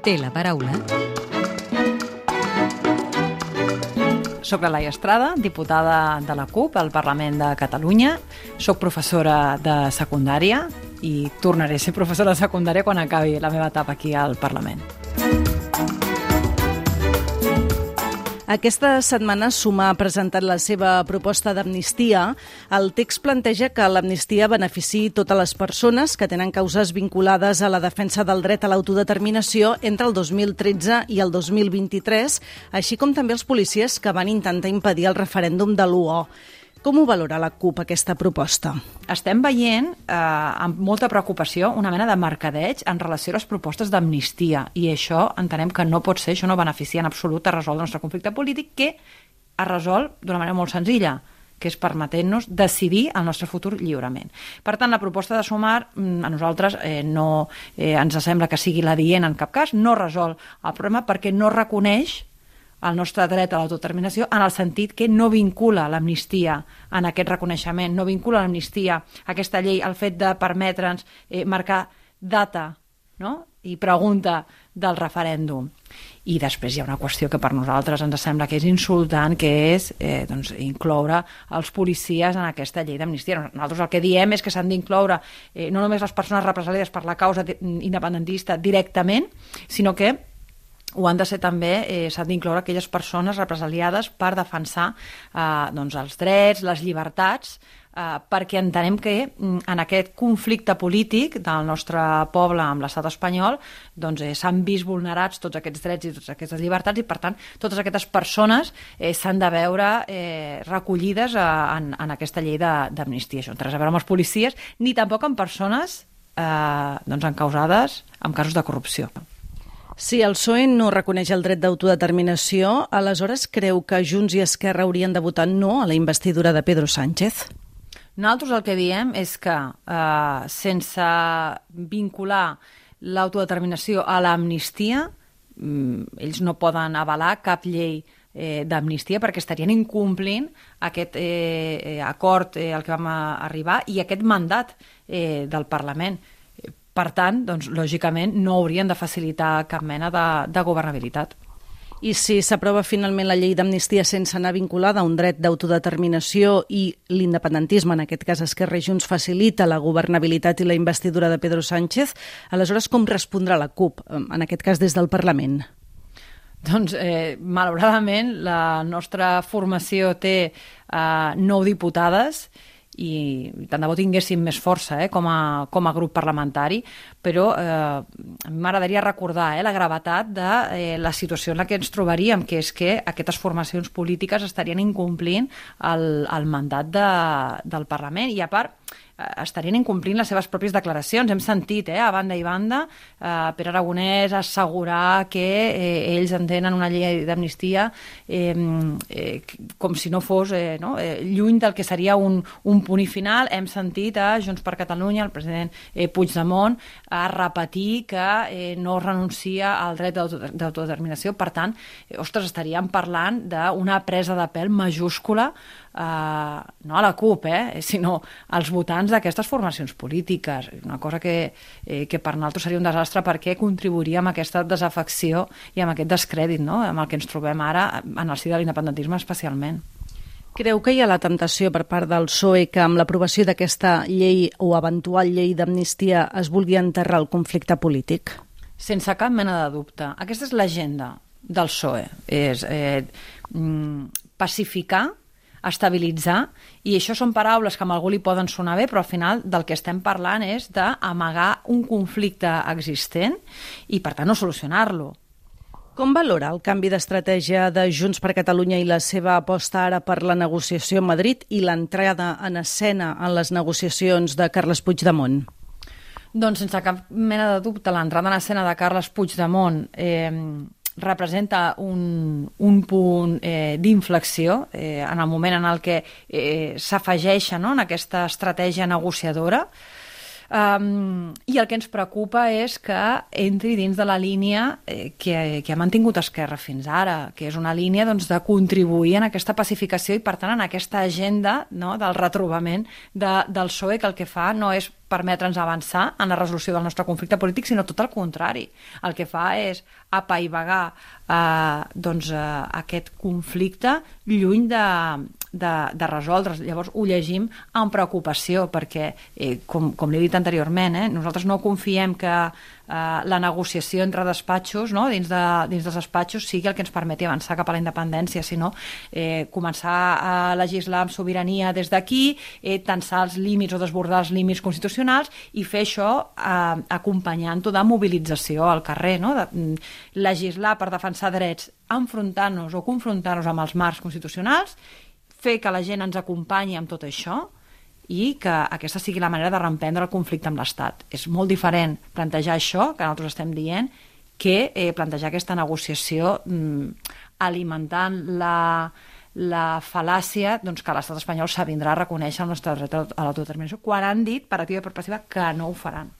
Té la paraula. Soc la Laia Estrada, diputada de la CUP al Parlament de Catalunya. Soc professora de secundària i tornaré a ser professora de secundària quan acabi la meva etapa aquí al Parlament. Aquesta setmana Sumar ha presentat la seva proposta d'amnistia. El text planteja que l'amnistia beneficiï totes les persones que tenen causes vinculades a la defensa del dret a l'autodeterminació entre el 2013 i el 2023, així com també els policies que van intentar impedir el referèndum de l'UO. Com ho valora la CUP, aquesta proposta? Estem veient eh, amb molta preocupació una mena de mercadeig en relació a les propostes d'amnistia i això entenem que no pot ser, això no beneficia en absolut a resoldre el nostre conflicte polític que es resol d'una manera molt senzilla que és permetent-nos decidir el nostre futur lliurement. Per tant, la proposta de sumar mm, a nosaltres eh, no eh, ens sembla que sigui la dient en cap cas, no resol el problema perquè no reconeix el nostre dret a l'autodeterminació en el sentit que no vincula l'amnistia en aquest reconeixement, no vincula l'amnistia, aquesta llei, al fet de permetre'ns eh, marcar data no? i pregunta del referèndum. I després hi ha una qüestió que per nosaltres ens sembla que és insultant, que és eh, doncs, incloure els policies en aquesta llei d'amnistia. Nosaltres el que diem és que s'han d'incloure eh, no només les persones represaliades per la causa independentista directament, sinó que ho han de ser també, eh, s'han d'incloure aquelles persones represaliades per defensar eh, doncs els drets, les llibertats, eh, perquè entenem que mm, en aquest conflicte polític del nostre poble amb l'estat espanyol doncs, eh, vist vulnerats tots aquests drets i totes aquestes llibertats i, per tant, totes aquestes persones eh, s'han de veure eh, recollides eh, en, en aquesta llei d'amnistia. Això no res a veure amb els policies ni tampoc amb persones eh, doncs, encausades en casos de corrupció. Si el PSOE no reconeix el dret d'autodeterminació, aleshores creu que Junts i Esquerra haurien de votar no a la investidura de Pedro Sánchez? Nosaltres el que diem és que eh, sense vincular l'autodeterminació a l'amnistia, mm, ells no poden avalar cap llei eh, d'amnistia perquè estarien incomplint aquest eh, eh acord eh, al que vam arribar i aquest mandat eh, del Parlament. Per tant, doncs, lògicament, no haurien de facilitar cap mena de, de governabilitat. I si s'aprova finalment la llei d'amnistia sense anar vinculada a un dret d'autodeterminació i l'independentisme, en aquest cas Esquerra i Junts, facilita la governabilitat i la investidura de Pedro Sánchez, aleshores com respondrà la CUP, en aquest cas des del Parlament? Doncs, eh, malauradament, la nostra formació té eh, nou diputades i tant de bo tinguéssim més força eh, com, a, com a grup parlamentari, però eh, m'agradaria recordar eh, la gravetat de eh, la situació en la que ens trobaríem, que és que aquestes formacions polítiques estarien incomplint el, el mandat de, del Parlament. I a part estarien incomplint les seves pròpies declaracions. Hem sentit, eh, a banda i banda, eh, Pere Aragonès assegurar que eh, ells entenen una llei d'amnistia eh, eh, com si no fos eh, no, eh, lluny del que seria un, un punt i final. Hem sentit a Junts per Catalunya, el president eh, Puigdemont, a repetir que eh, no renuncia al dret d'autodeterminació. Per tant, eh, ostres, estaríem parlant d'una presa de pèl majúscula eh, no a la CUP, eh, sinó als votants d'aquestes formacions polítiques. Una cosa que, eh, que per nosaltres seria un desastre perquè contribuiria amb aquesta desafecció i amb aquest descrèdit no? amb el que ens trobem ara en el si de l'independentisme especialment. Creu que hi ha la temptació per part del PSOE que amb l'aprovació d'aquesta llei o eventual llei d'amnistia es vulgui enterrar el conflicte polític? Sense cap mena de dubte. Aquesta és l'agenda del PSOE. És eh, mm, pacificar estabilitzar, i això són paraules que a algú li poden sonar bé, però al final del que estem parlant és d'amagar un conflicte existent i, per tant, no solucionar-lo. Com valora el canvi d'estratègia de Junts per Catalunya i la seva aposta ara per la negociació a Madrid i l'entrada en escena en les negociacions de Carles Puigdemont? Doncs sense cap mena de dubte l'entrada en escena de Carles Puigdemont eh, representa un, un punt eh, d'inflexió eh, en el moment en el que eh, s'afegeixa no, en aquesta estratègia negociadora. Um, I el que ens preocupa és que entri dins de la línia eh, que, que ha mantingut Esquerra fins ara, que és una línia doncs, de contribuir en aquesta pacificació i, per tant, en aquesta agenda no, del retrobament de, del PSOE, que el que fa no és permetre'ns avançar en la resolució del nostre conflicte polític, sinó tot el contrari. El que fa és apaivagar eh, doncs, eh, aquest conflicte lluny de, de, de resoldre's. Llavors ho llegim amb preocupació perquè, eh, com, com l'he dit anteriorment, eh, nosaltres no confiem que eh, la negociació entre despatxos, no, dins, de, dins dels despatxos, sigui el que ens permeti avançar cap a la independència, sinó eh, començar a legislar amb sobirania des d'aquí, eh, tensar els límits o desbordar els límits constitucionals i fer això eh, acompanyant-ho de mobilització al carrer, no? de, mm, legislar per defensar drets enfrontant-nos o confrontar-nos amb els marcs constitucionals fer que la gent ens acompanyi amb tot això i que aquesta sigui la manera de reemprendre el conflicte amb l'Estat. És molt diferent plantejar això, que nosaltres estem dient, que eh, plantejar aquesta negociació mm, alimentant la, la fal·làcia doncs, que l'estat espanyol s'avindrà a reconèixer el nostre dret a l'autodeterminació, quan han dit, per activa i per passiva, que no ho faran.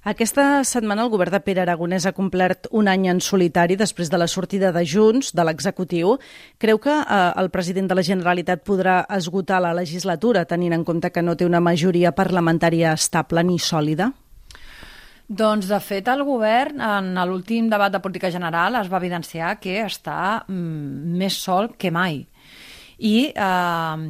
Aquesta setmana el govern de Pere Aragonès ha complert un any en solitari després de la sortida de Junts, de l'executiu. Creu que eh, el president de la Generalitat podrà esgotar la legislatura, tenint en compte que no té una majoria parlamentària estable ni sòlida? Doncs, de fet, el govern, en l'últim debat de política general, es va evidenciar que està mm, més sol que mai. I eh,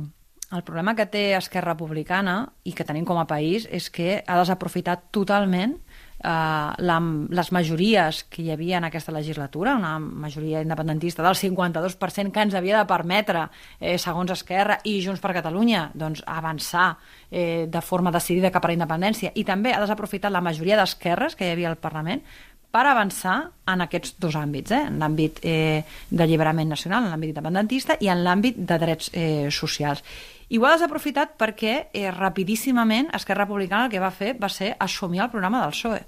el problema que té Esquerra Republicana i que tenim com a país és que ha desaprofitat totalment eh, la, les majories que hi havia en aquesta legislatura, una majoria independentista del 52% que ens havia de permetre, eh, segons Esquerra i Junts per Catalunya, doncs, avançar eh, de forma decidida cap a la independència i també ha desaprofitat la majoria d'esquerres que hi havia al Parlament per avançar en aquests dos àmbits, eh? en l'àmbit eh, d'alliberament nacional, en l'àmbit independentista i en l'àmbit de drets eh, socials. I ho ha desaprofitat perquè eh, rapidíssimament Esquerra Republicana el que va fer va ser assumir el programa del PSOE,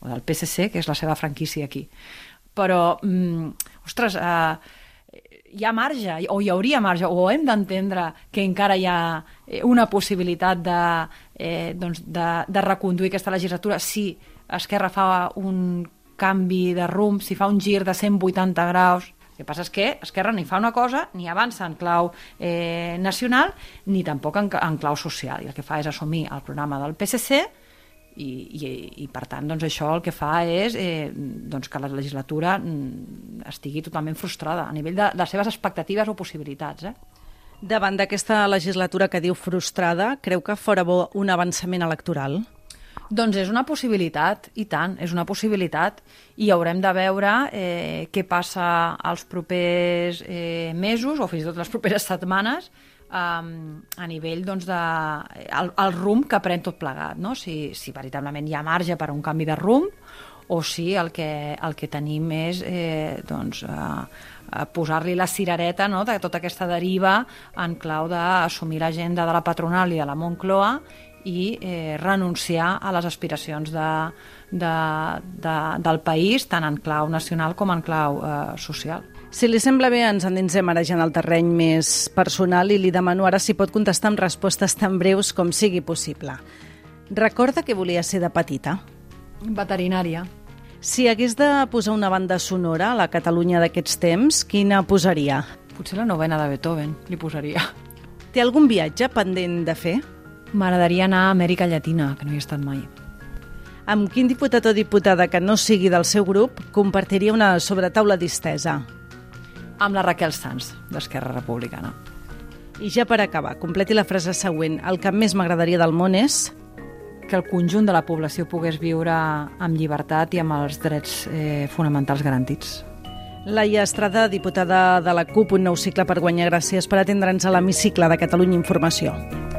o del PSC, que és la seva franquícia aquí. Però, mm, ostres, eh, hi ha marge, o hi hauria marge, o hem d'entendre que encara hi ha eh, una possibilitat de, eh, doncs de, de reconduir aquesta legislatura si Esquerra fa un canvi de rumb, si fa un gir de 180 graus el que passa és que Esquerra ni fa una cosa, ni avança en clau eh, nacional, ni tampoc en, en clau social. I el que fa és assumir el programa del PSC i, i, i per tant, doncs, això el que fa és eh, doncs, que la legislatura mm, estigui totalment frustrada a nivell de, de les seves expectatives o possibilitats. Eh? Davant d'aquesta legislatura que diu frustrada, creu que fora bo un avançament electoral? Doncs és una possibilitat, i tant, és una possibilitat. I haurem de veure eh, què passa els propers eh, mesos o fins i tot les properes setmanes um, a nivell doncs, de el, el rumb que pren tot plegat, no? si, si veritablement hi ha marge per a un canvi de rumb o si el que, el que tenim és eh, doncs, eh, posar-li la cirereta no? de tota aquesta deriva en clau d'assumir l'agenda de la patronal i de la Moncloa i eh, renunciar a les aspiracions de, de, de, del país, tant en clau nacional com en clau eh, social. Si li sembla bé, ens endinsem ara ja en el terreny més personal i li demano ara si pot contestar amb respostes tan breus com sigui possible. Recorda que volia ser de petita? Veterinària. Si hagués de posar una banda sonora a la Catalunya d'aquests temps, quina posaria? Potser la novena de Beethoven, li posaria. Té algun viatge pendent de fer? M'agradaria anar a Amèrica Llatina, que no hi he estat mai. Amb quin diputat o diputada que no sigui del seu grup compartiria una sobretaula distesa? Amb la Raquel Sanz, d'Esquerra Republicana. I ja per acabar, completi la frase següent. El que més m'agradaria del món és... Que el conjunt de la població pogués viure amb llibertat i amb els drets eh, fonamentals garantits. Laia Estrada, diputada de la CUP, un nou cicle per guanyar. Gràcies per atendre'ns a l'hemicicle de Catalunya Informació.